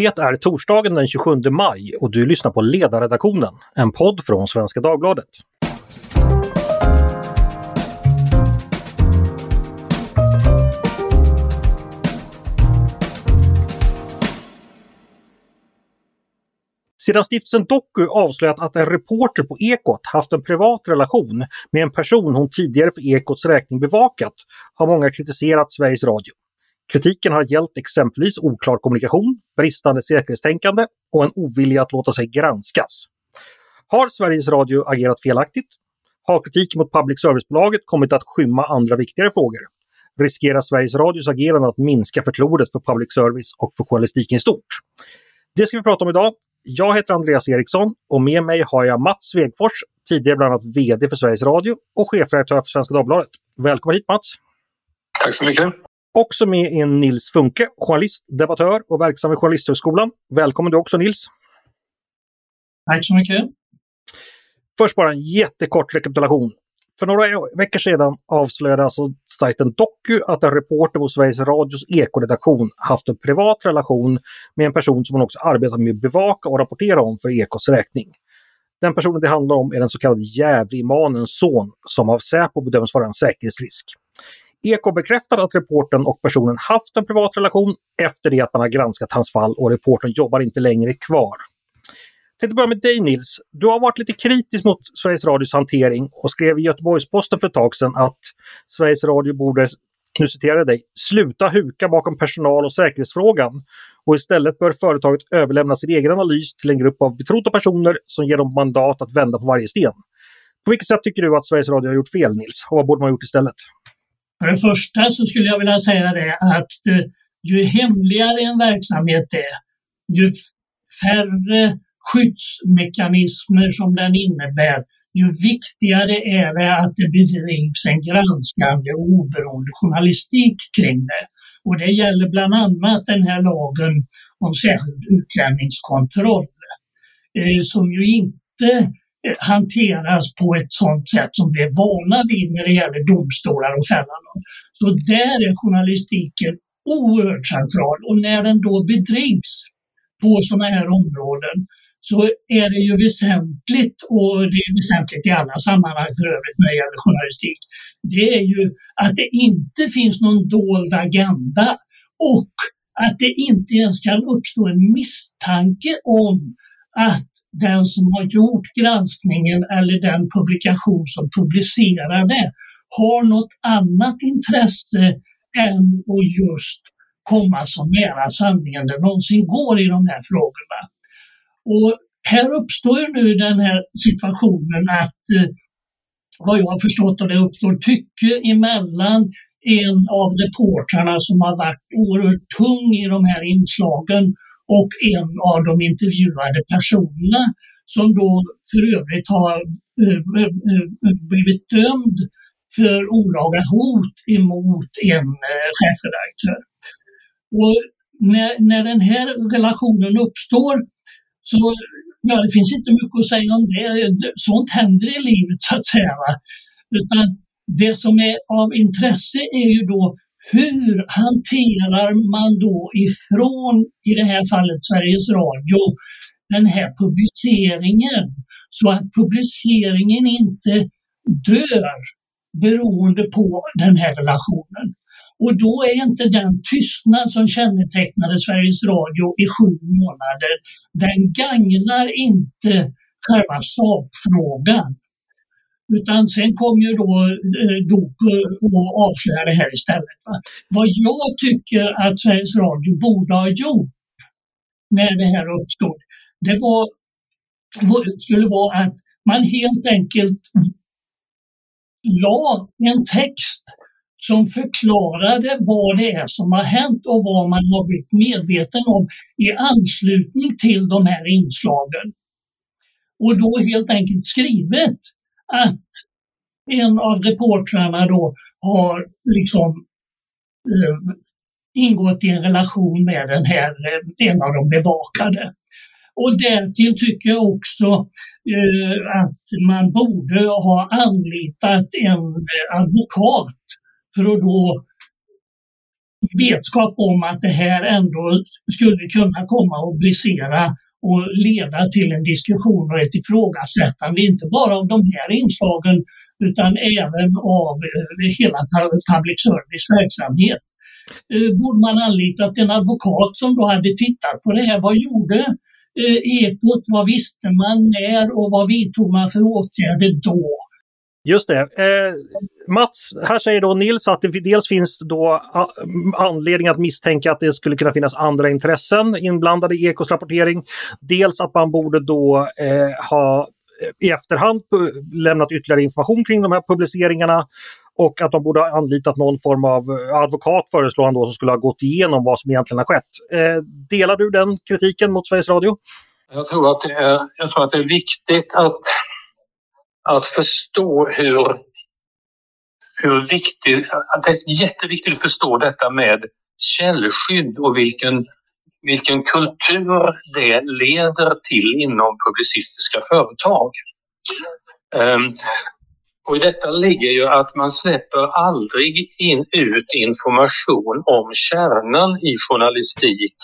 Det är torsdagen den 27 maj och du lyssnar på Ledarredaktionen, en podd från Svenska Dagbladet. Sedan stiftelsen Doku avslöjat att en reporter på Ekot haft en privat relation med en person hon tidigare för Ekots räkning bevakat har många kritiserat Sveriges Radio. Kritiken har gällt exempelvis oklar kommunikation, bristande säkerhetstänkande och en ovilja att låta sig granskas. Har Sveriges Radio agerat felaktigt? Har kritiken mot public service-bolaget kommit att skymma andra viktigare frågor? Riskerar Sveriges Radios agerande att minska förtroendet för public service och för journalistiken i stort? Det ska vi prata om idag. Jag heter Andreas Eriksson och med mig har jag Mats Svegfors, tidigare bland annat VD för Sveriges Radio och chefredaktör för Svenska Dagbladet. Välkommen hit Mats! Tack så mycket! Också med är Nils Funke, journalist, debattör och verksam vid Journalisthögskolan. Välkommen du också Nils! Tack så mycket! Först bara en jättekort rekapitulation. För några veckor sedan avslöjade alltså sajten Doku att en reporter på Sveriges Radios ekoredaktion haft en privat relation med en person som hon också arbetat med att bevaka och rapportera om för Ekots räkning. Den personen det handlar om är den så kallade Gävle-imanens son som av Säpo bedöms vara en säkerhetsrisk. Eko bekräftar att reporten och personen haft en privat relation efter det att man har granskat hans fall och reporten jobbar inte längre kvar. Jag tänkte börja med dig Nils. Du har varit lite kritisk mot Sveriges Radios hantering och skrev i Göteborgs-Posten för ett tag sedan att Sveriges Radio borde, nu citerar jag dig, sluta huka bakom personal och säkerhetsfrågan och istället bör företaget överlämna sin egen analys till en grupp av betrodda personer som ger dem mandat att vända på varje sten. På vilket sätt tycker du att Sveriges Radio har gjort fel Nils? Och vad borde man ha gjort istället? För det första så skulle jag vilja säga det att eh, ju hemligare en verksamhet är, ju färre skyddsmekanismer som den innebär, ju viktigare är det att det bedrivs en granskande och oberoende journalistik kring det. Och det gäller bland annat den här lagen om särskild utlänningskontroll, eh, som ju inte hanteras på ett sådant sätt som vi är vana vid när det gäller domstolar och fällande. Så där är journalistiken oerhört central och när den då bedrivs på sådana här områden så är det ju väsentligt, och det är väsentligt i alla sammanhang för övrigt när det gäller journalistik, det är ju att det inte finns någon dold agenda och att det inte ens kan uppstå en misstanke om att den som har gjort granskningen eller den publikation som publicerar det har något annat intresse än att just komma så nära sanningen det någonsin går i de här frågorna. Och här uppstår ju nu den här situationen att eh, vad jag har förstått och det uppstår tycke emellan en av reportrarna som har varit oerhört tung i de här inslagen och en av de intervjuade personerna som då för övrigt har eh, eh, eh, blivit dömd för olaga hot emot en chefredaktör. Och när, när den här relationen uppstår så ja, det finns inte mycket att säga om det. Sånt händer i livet så att säga. Va? Utan det som är av intresse är ju då hur hanterar man då ifrån, i det här fallet Sveriges Radio, den här publiceringen så att publiceringen inte dör beroende på den här relationen. Och då är inte den tystnad som kännetecknade Sveriges Radio i sju månader, den gagnar inte själva sakfrågan. Utan sen kom ju då eh, DOK och avslöjade det här istället. Va? Vad jag tycker att Sveriges Radio borde ha gjort när det här uppstod, det var, skulle vara att man helt enkelt la en text som förklarade vad det är som har hänt och vad man har blivit medveten om i anslutning till de här inslagen. Och då helt enkelt skrivet att en av reportrarna då har liksom eh, ingått i en relation med den här, eh, en av de bevakade. Och därtill tycker jag också eh, att man borde ha anlitat en eh, advokat för att då vetskap om att det här ändå skulle kunna komma att brisera och leda till en diskussion och ett ifrågasättande, inte bara av de här inslagen utan även av eh, hela public service verksamhet. Eh, borde man anlitat en advokat som då hade tittat på det här. Vad gjorde eh, Ekot? Vad visste man när och vad vidtog man för åtgärder då? Just det. Eh, Mats, här säger då Nils att det dels finns då anledning att misstänka att det skulle kunna finnas andra intressen inblandade i Ekots rapportering. Dels att man borde då eh, ha eh, i efterhand lämnat ytterligare information kring de här publiceringarna och att de borde ha anlitat någon form av eh, advokat föreslår han då som skulle ha gått igenom vad som egentligen har skett. Eh, delar du den kritiken mot Sveriges Radio? Jag tror att det är, jag tror att det är viktigt att att förstå hur, hur viktigt, det är jätteviktigt att förstå detta med källskydd och vilken, vilken kultur det leder till inom publicistiska företag. Um, och i detta ligger ju att man släpper aldrig in, ut information om kärnan i journalistik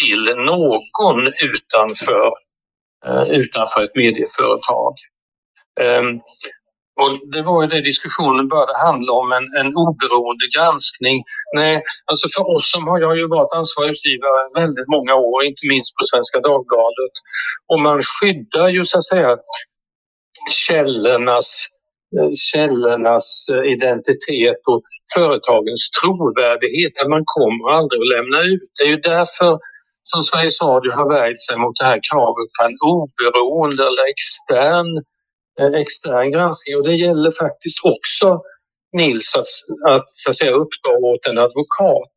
till någon utanför, eh, utanför ett medieföretag. Ehm, och det var ju det diskussionen började handla om, en, en oberoende granskning. Nej, alltså för oss som har jag ju varit ansvarig utgivare väldigt många år, inte minst på Svenska Dagbladet. Och man skyddar ju så att säga källornas, eh, källornas eh, identitet och företagens trovärdighet. Man kommer aldrig att lämna ut. Det är ju därför som Sveriges Radio har värjt sig mot det här kravet på en oberoende eller extern extern granskning och det gäller faktiskt också Nils att, att, så att säga, uppdra åt en advokat.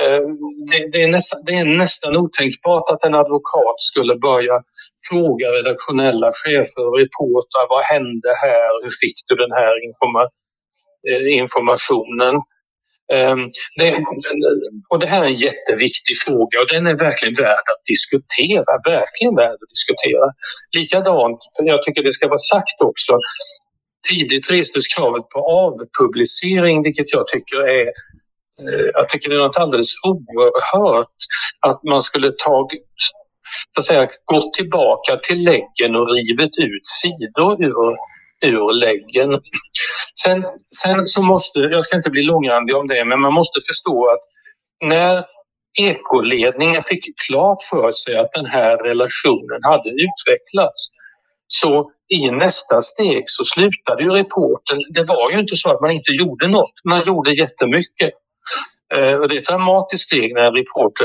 Eh, det, det, är nästan, det är nästan otänkbart att en advokat skulle börja fråga redaktionella chefer och reportrar vad hände här, hur fick du den här informa, eh, informationen? Ehm, det, och det här är en jätteviktig fråga och den är verkligen värd att diskutera, verkligen värd att diskutera. Likadant, för jag tycker det ska vara sagt också, tidigt restes kravet på avpublicering vilket jag tycker är eh, jag tycker det är något alldeles oerhört att man skulle ta så att säga, gått tillbaka till läggen och rivit ut sidor ur ur läggen. Sen, sen så måste, jag ska inte bli långrandig om det, men man måste förstå att när ekoledningen fick klart för sig att den här relationen hade utvecklats så i nästa steg så slutade ju reporten. Det var ju inte så att man inte gjorde något, man gjorde jättemycket. Eh, och det är ett dramatiskt steg när en reporter,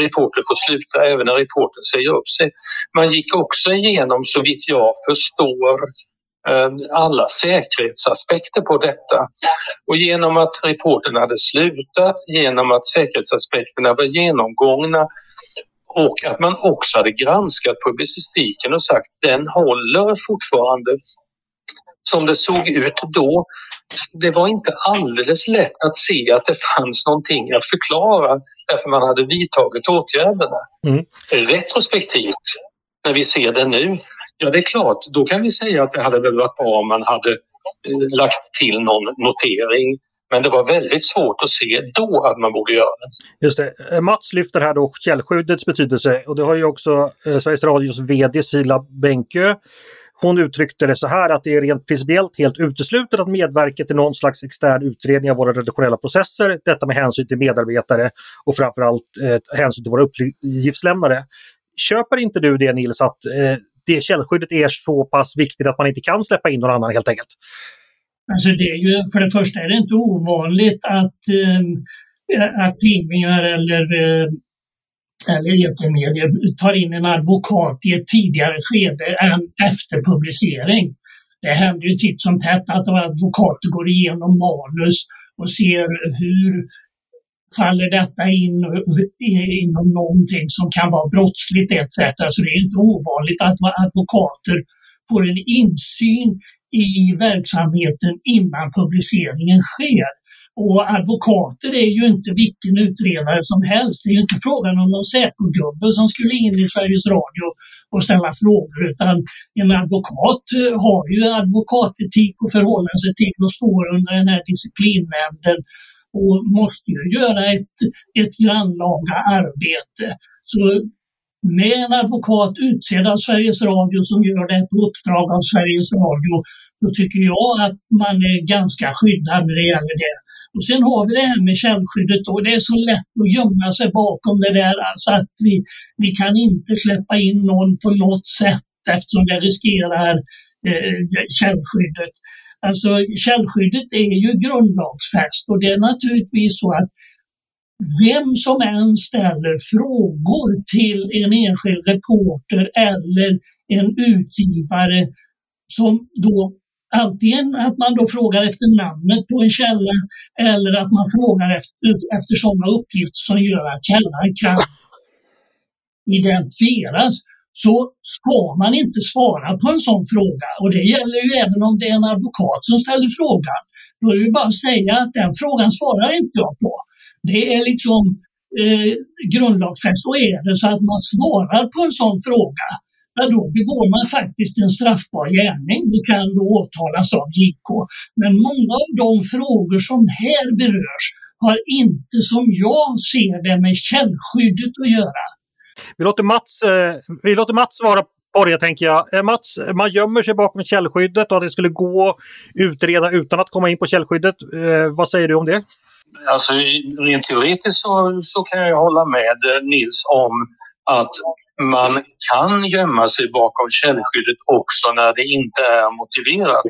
reporter får sluta, även när reporten säger upp sig. Man gick också igenom, så vitt jag förstår, alla säkerhetsaspekter på detta. Och genom att reporten hade slutat, genom att säkerhetsaspekterna var genomgångna och att man också hade granskat publicistiken och sagt den håller fortfarande som det såg ut då. Det var inte alldeles lätt att se att det fanns någonting att förklara därför man hade vidtagit åtgärderna. Mm. Retrospektivt, när vi ser det nu, Ja, det är klart. Då kan vi säga att det hade väl varit bra om man hade eh, lagt till någon notering. Men det var väldigt svårt att se då att man borde göra det. Just det. Eh, Mats lyfter här då källskyddets betydelse och det har ju också eh, Sveriges Radios VD Sila Bänkö hon uttryckte det så här att det är rent principiellt helt uteslutet att medverka till någon slags extern utredning av våra redaktionella processer. Detta med hänsyn till medarbetare och framförallt eh, hänsyn till våra uppgiftslämnare. Köper inte du det Nils att eh, det källskyddet är så pass viktigt att man inte kan släppa in någon annan helt enkelt? Alltså det är ju, för det första är det inte ovanligt att, eh, att tidningar eller, eh, eller etermedier tar in en advokat i ett tidigare skede än efter publicering. Det händer ju titt som tätt att advokater går igenom manus och ser hur faller detta in inom någonting som kan vara brottsligt etc. Så det är inte ovanligt att advokater får en insyn i verksamheten innan publiceringen sker. Och advokater är ju inte vilken utredare som helst. Det är ju inte frågan om någon Säpo-gubbe som skulle in i Sveriges Radio och ställa frågor utan en advokat eh, har ju advokatetik och förhålla sig till och står under den här disciplinnämnden och måste ju göra ett, ett grannlaga arbete. Så med en advokat utsedd av Sveriges Radio som gör det på uppdrag av Sveriges Radio, så tycker jag att man är ganska skyddad när det gäller det. Och sen har vi det här med källskyddet och det är så lätt att gömma sig bakom det där, alltså att vi, vi kan inte släppa in någon på något sätt eftersom det riskerar eh, källskyddet. Alltså källskyddet är ju grundlagsfäst och det är naturligtvis så att vem som än ställer frågor till en enskild reporter eller en utgivare som då antingen att man då frågar efter namnet på en källa eller att man frågar efter, efter sådana uppgifter som gör att källan kan identifieras så ska man inte svara på en sån fråga. Och det gäller ju även om det är en advokat som ställer frågan. Då är det ju bara att säga att den frågan svarar inte jag på. Det är liksom eh, grundlagsfäst. Och är det så att man svarar på en sån fråga, ja, då begår man faktiskt en straffbar gärning. Det kan då åtalas av JK. Men många av de frågor som här berörs har inte som jag ser det med källskyddet att göra. Vi låter Mats, eh, vi låter Mats svara på det tänker jag. Eh, Mats, eh, man gömmer sig bakom källskyddet och att det skulle gå att utreda utan att komma in på källskyddet. Eh, vad säger du om det? Alltså, rent teoretiskt så, så kan jag hålla med eh, Nils om att man kan gömma sig bakom källskyddet också när det inte är motiverat.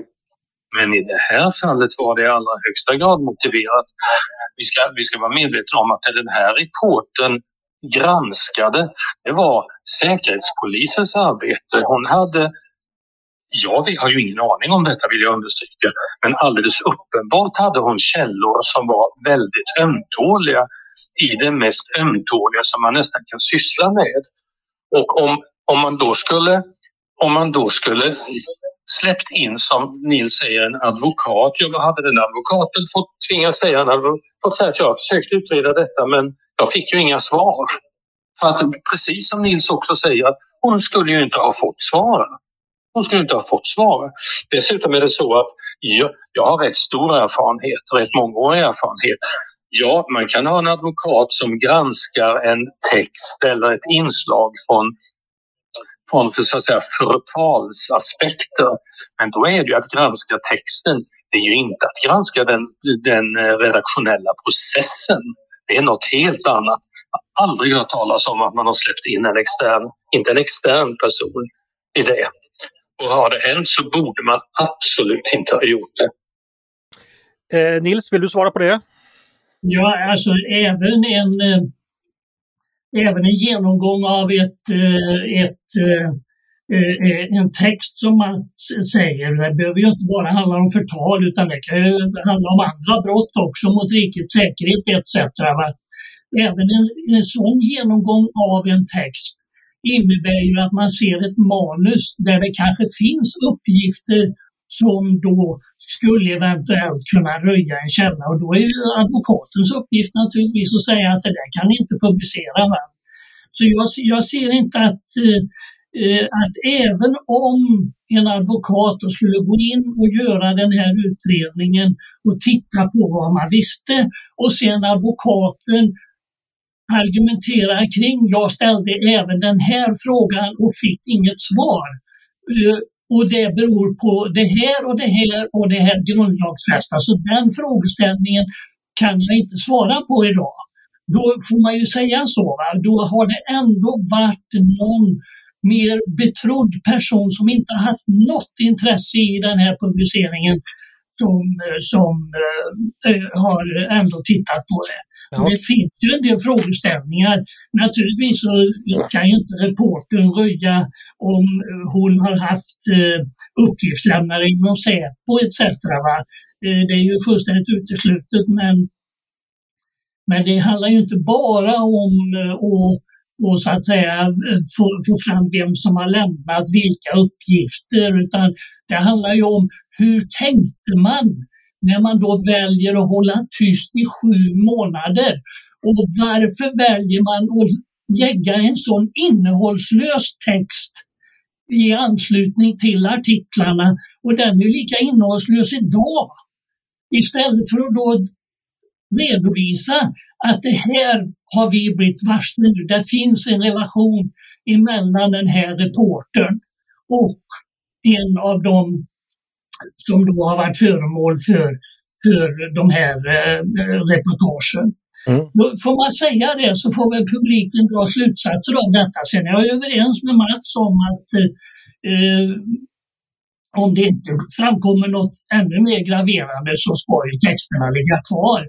Men i det här fallet var det i allra högsta grad motiverat. Vi ska, vi ska vara medvetna om att den här reporten granskade, det var Säkerhetspolisens arbete. Hon hade jag har ju ingen aning om detta vill jag understryka, men alldeles uppenbart hade hon källor som var väldigt ömtåliga i det mest ömtåliga som man nästan kan syssla med. Och om, om man då skulle om man då skulle släppt in, som Nils säger, en advokat. Ja, hade den advokaten fått tvingas säga? Han hade fått säga att jag har försökt utreda detta men jag fick ju inga svar. För att precis som Nils också säger, hon skulle ju inte ha fått svara. Hon skulle inte ha fått svara. Dessutom är det så att jag, jag har rätt stor erfarenhet, rätt mångårig erfarenhet. Ja, man kan ha en advokat som granskar en text eller ett inslag från från för, så att säga, förtalsaspekter. Men då är det ju att granska texten. Det är ju inte att granska den, den redaktionella processen. Det är något helt annat. Jag har aldrig hört talas om att man har släppt in en extern, inte en extern person i det. Och har det hänt så borde man absolut inte ha gjort det. Eh, Nils, vill du svara på det? Ja, alltså även en, eh, även en genomgång av ett, eh, ett, eh, Eh, eh, en text som man säger, det behöver ju inte bara handla om förtal utan det kan ju handla om andra brott också mot rikets säkerhet etc. Även en, en sån genomgång av en text innebär ju att man ser ett manus där det kanske finns uppgifter som då skulle eventuellt kunna röja en källa och då är ju advokatens uppgift naturligtvis att säga att det där kan ni inte publicera. Va? Så jag, jag ser inte att, eh, Eh, att även om en advokat skulle gå in och göra den här utredningen och titta på vad man visste och sen advokaten argumenterar kring, jag ställde även den här frågan och fick inget svar. Eh, och det beror på det här och det här och det här grundlagsfästa. Så den frågeställningen kan jag inte svara på idag. Då får man ju säga så. Va? Då har det ändå varit någon mer betrodd person som inte haft något intresse i den här publiceringen som, som äh, har ändå tittat på det. Ja. Det finns ju en del frågeställningar. Naturligtvis så kan ju inte reportern röja om hon har haft eh, uppgiftslämnare inom Säpo etc. Va? Eh, det är ju fullständigt uteslutet men, men det handlar ju inte bara om eh, att och så att säga eh, få, få fram vem som har lämnat vilka uppgifter utan det handlar ju om hur tänkte man när man då väljer att hålla tyst i sju månader. Och varför väljer man att lägga en sån innehållslös text i anslutning till artiklarna och den är lika innehållslös idag. Istället för att då redovisa att det här har vi blivit varse nu. Det finns en relation emellan den här reportern och en av dem som då har varit föremål för, för de här eh, reportagen. Mm. Får man säga det så får väl publiken dra slutsatser av detta. Sen är jag överens med Mats om att eh, om det inte framkommer något ännu mer graverande så ska ju texterna ligga kvar.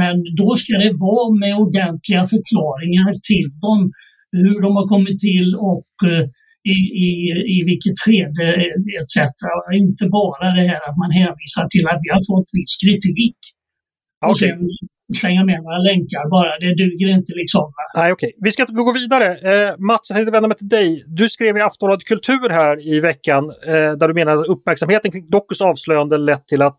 Men då ska det vara med ordentliga förklaringar till dem, hur de har kommit till och eh, i, i, i vilket skede etc. Inte bara det här att man hänvisar till att vi har fått viss kritik. Okay. Och sen slänga med några länkar bara. Det duger inte liksom. Nej, okej. Okay. Vi ska gå vidare. Eh, Mats, jag tänkte vända mig till dig. Du skrev i Aftonbladet Kultur här i veckan eh, där du menar att uppmärksamheten kring Dokus avslöjande lett till att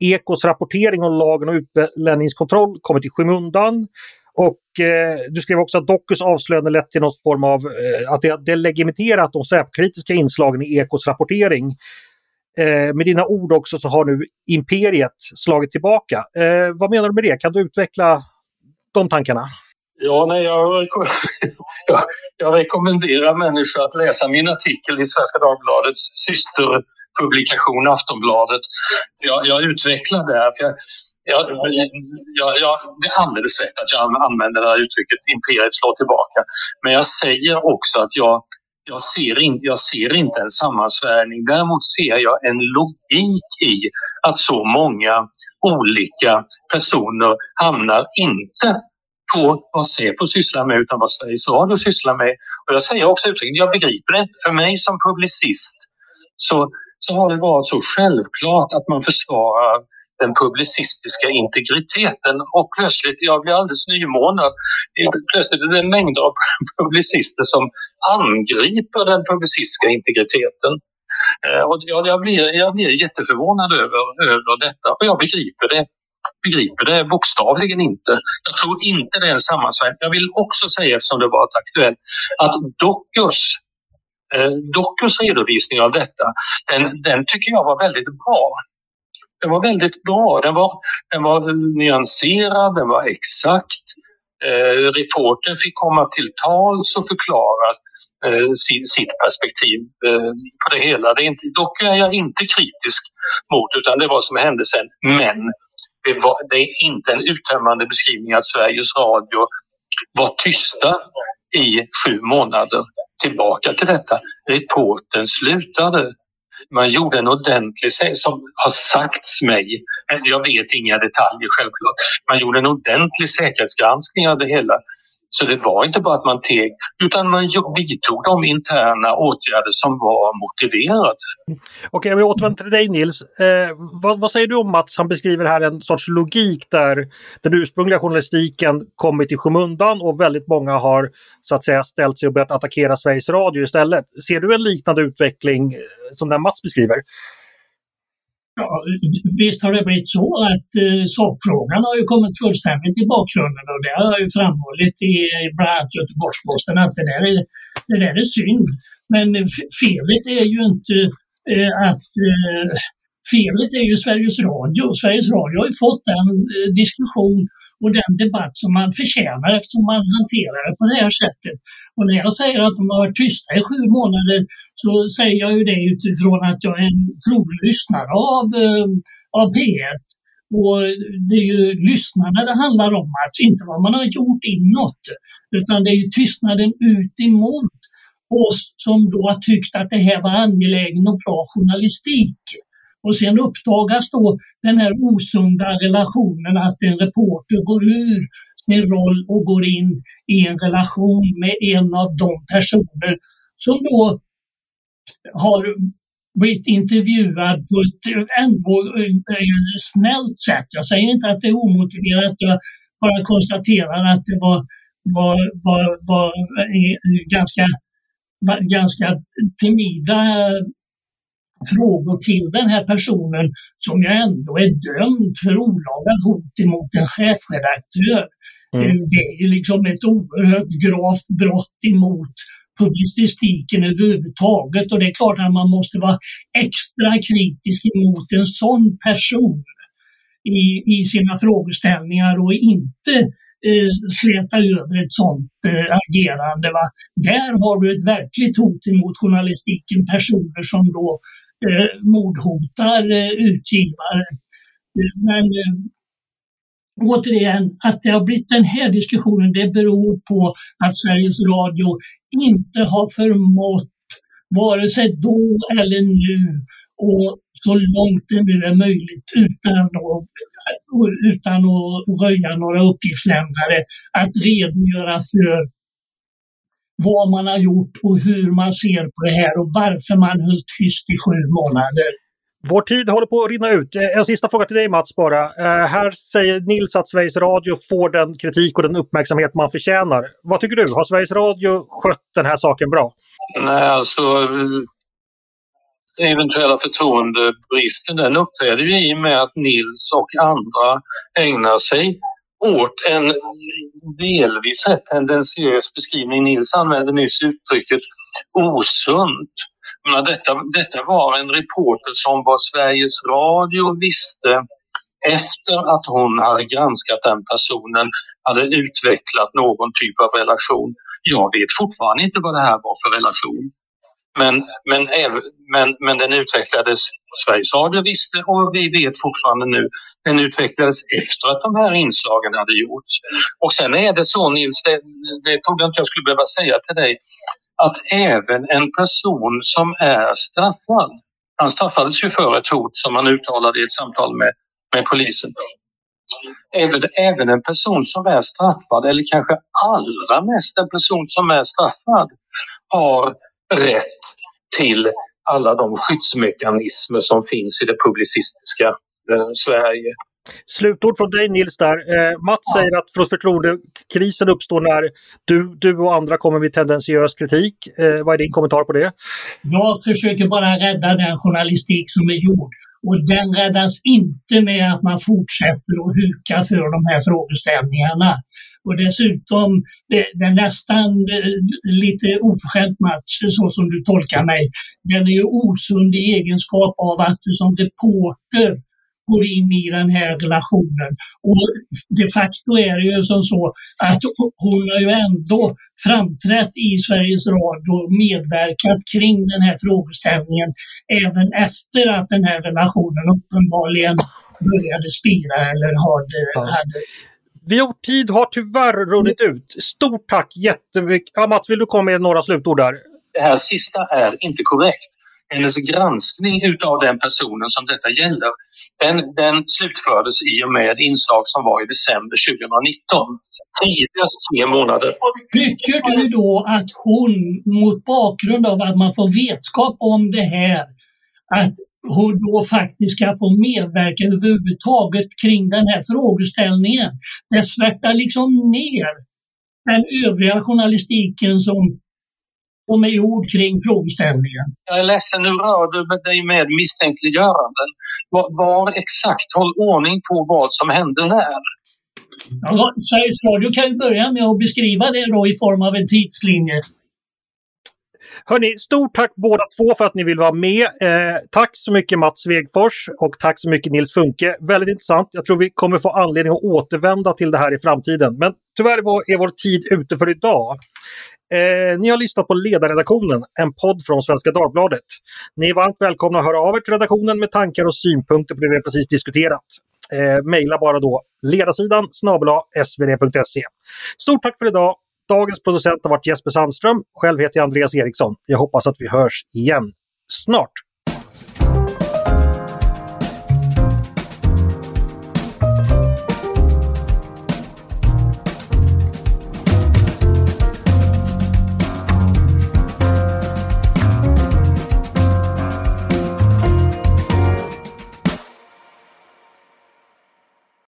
Ekos rapportering om lagen om utlänningskontroll kommit i skymundan. Och eh, du skrev också att Dokus avslöjande lett till någon form av eh, att det har delegitimerat de säpkritiska inslagen i Ekos rapportering. Eh, med dina ord också så har nu imperiet slagit tillbaka. Eh, vad menar du med det? Kan du utveckla de tankarna? Ja, nej, jag, jag, jag rekommenderar människor att läsa min artikel i Svenska Dagbladets syster publikation Aftonbladet. Jag, jag utvecklar här. För jag, jag, jag, jag, det är alldeles rätt att jag använder det här uttrycket imperiet slår tillbaka. Men jag säger också att jag jag ser, in, jag ser inte en sammansvärjning. Däremot ser jag en logik i att så många olika personer hamnar inte på vad Säpo sysslar med utan vad Sveriges Radio sysslar med. Och jag säger också uttryckligen, jag begriper det inte. För mig som publicist så, så har det varit så självklart att man försvarar den publicistiska integriteten och plötsligt, jag blir alldeles nymornad, plötsligt är det mängder av publicister som angriper den publicistiska integriteten. Eh, och jag, jag, blir, jag blir jätteförvånad över, över detta och jag begriper det begriper det bokstavligen inte. Jag tror inte det är en sammansvärjning. Jag vill också säga, eftersom det varit aktuellt, att Dockers eh, redovisning av detta, den, den tycker jag var väldigt bra. Den var väldigt bra. Den var, den var eh, nyanserad, den var exakt. Eh, reporten fick komma till tals och förklara eh, sin, sitt perspektiv eh, på det hela. Det är inte, dock är jag inte kritisk mot utan det var som hände sen. Men det, var, det är inte en uttömmande beskrivning att Sveriges Radio var tysta i sju månader tillbaka till detta. Reporten slutade man gjorde en ordentlig, som har sagts mig, jag vet inga detaljer självklart, man gjorde en ordentlig säkerhetsgranskning av det hela. Så det var inte bara att man teg, utan man vidtog de interna åtgärder som var motiverade. Okej, vi återvänder till dig Nils. Eh, vad, vad, säger du om att han beskriver här en sorts logik där den ursprungliga journalistiken kommit i skymundan och väldigt många har så att säga ställt sig och börjat attackera Sveriges Radio istället. Ser du en liknande utveckling eh, som den Mats beskriver? Ja, visst har det blivit så att eh, sakfrågan har ju kommit fullständigt i bakgrunden och det har jag ju framhållit i bland annat Göteborgs-Posten att det där, är, det där är synd. Men felet är ju inte eh, att eh, felet är ju Sveriges Radio. Sveriges Radio har ju fått den eh, diskussion och den debatt som man förtjänar eftersom man hanterar det på det här sättet. Och när jag säger att de har varit tysta i sju månader så säger jag ju det utifrån att jag är en trolig lyssnare av, eh, av P1. Och det är ju lyssnarna det handlar om, att inte vad man har gjort inåt. Utan det är ju tystnaden ut emot oss som då har tyckt att det här var angelägen och bra journalistik. Och sen uppdagas då den här osunda relationen att en reporter går ur sin roll och går in i en relation med en av de personer som då har blivit intervjuad på ett ändå eh, snällt sätt. Jag säger inte att det är omotiverat, jag bara konstaterar att det var, var, var, var eh, ganska, ganska timida frågor till den här personen som ju ändå är dömd för olaga hot emot en chefredaktör. Mm. Eh, det är ju liksom ett oerhört gravt brott emot publicistiken överhuvudtaget och det är klart att man måste vara extra kritisk emot en sån person i, i sina frågeställningar och inte eh, släta över ett sådant eh, agerande. Va? Där har du ett verkligt hot emot journalistiken, personer som då eh, mordhotar eh, utgivare. Eh, men eh, återigen, att det har blivit den här diskussionen, det beror på att Sveriges Radio inte har förmått, vare sig då eller nu, och så långt det nu är möjligt utan att, utan att röja några uppgiftslämnare, att redogöra för vad man har gjort och hur man ser på det här och varför man höll tyst i sju månader. Vår tid håller på att rinna ut. Eh, en sista fråga till dig Mats bara. Uh, här säger Nils att Sveriges Radio får den kritik och den uppmärksamhet man förtjänar. Vad tycker du? Har Sveriges Radio skött den här saken bra? Nej, alltså eventuella förtroendebristen den uppträder ju i och med att Nils och andra ägnar sig åt en delvis rätt tendentiös beskrivning. Nils använde nyss uttrycket osunt. Men detta, detta var en reporter som var Sveriges Radio visste efter att hon hade granskat den personen hade utvecklat någon typ av relation. Jag vet fortfarande inte vad det här var för relation. Men, men, men, men den utvecklades, Sveriges Radio visste och vi vet fortfarande nu, den utvecklades efter att de här inslagen hade gjorts. Och sen är det så Nils, det, det trodde jag inte jag skulle behöva säga till dig, att även en person som är straffad, han straffades ju för ett hot som han uttalade i ett samtal med, med polisen. Även, även en person som är straffad, eller kanske allra mest en person som är straffad, har rätt till alla de skyddsmekanismer som finns i det publicistiska eh, Sverige. Slutord från dig Nils där. Eh, Mats ja. säger att förtroendekrisen uppstår när du, du och andra kommer med tendensiös kritik. Eh, vad är din kommentar på det? Jag försöker bara rädda den journalistik som är gjord. Och den räddas inte med att man fortsätter att huka för de här frågeställningarna. Och dessutom, det, det nästan eh, lite oförskämt match, så som du tolkar mig, den är ju osund i egenskap av att du som reporter går in i den här relationen. Och de facto är det ju som så att hon har ju ändå framträtt i Sveriges Radio och medverkat kring den här frågeställningen även efter att den här relationen uppenbarligen började spira eller hade, hade vår tid har tyvärr runnit ut. Stort tack jättemycket. Ja, Mats, vill du komma med några slutord där? Det här sista är inte korrekt hennes granskning utav den personen som detta gäller, den, den slutfördes i och med inslag som var i december 2019. Tidigast tre månader. Tycker du då att hon, mot bakgrund av att man får vetskap om det här, att hon då faktiskt ska få medverka överhuvudtaget kring den här frågeställningen. Det svärtar liksom ner den övriga journalistiken som och med ord kring frågeställningen. Jag är ledsen, nu rör du dig med misstänkliggöranden. Var, var exakt, håll ordning på vad som hände när. Ja, Sveriges Radio kan ju börja med att beskriva det då i form av en tidslinje. Hörni, stort tack båda två för att ni vill vara med. Eh, tack så mycket Mats Svegfors och tack så mycket Nils Funke. Väldigt intressant. Jag tror vi kommer få anledning att återvända till det här i framtiden. Men tyvärr är vår tid ute för idag. Eh, ni har lyssnat på Ledarredaktionen, en podd från Svenska Dagbladet. Ni är varmt välkomna att höra av er till redaktionen med tankar och synpunkter på det vi precis diskuterat. Eh, Maila bara då ledarsidan snabel svd.se. Stort tack för idag! Dagens producent har varit Jesper Sandström. Själv heter jag Andreas Eriksson. Jag hoppas att vi hörs igen snart.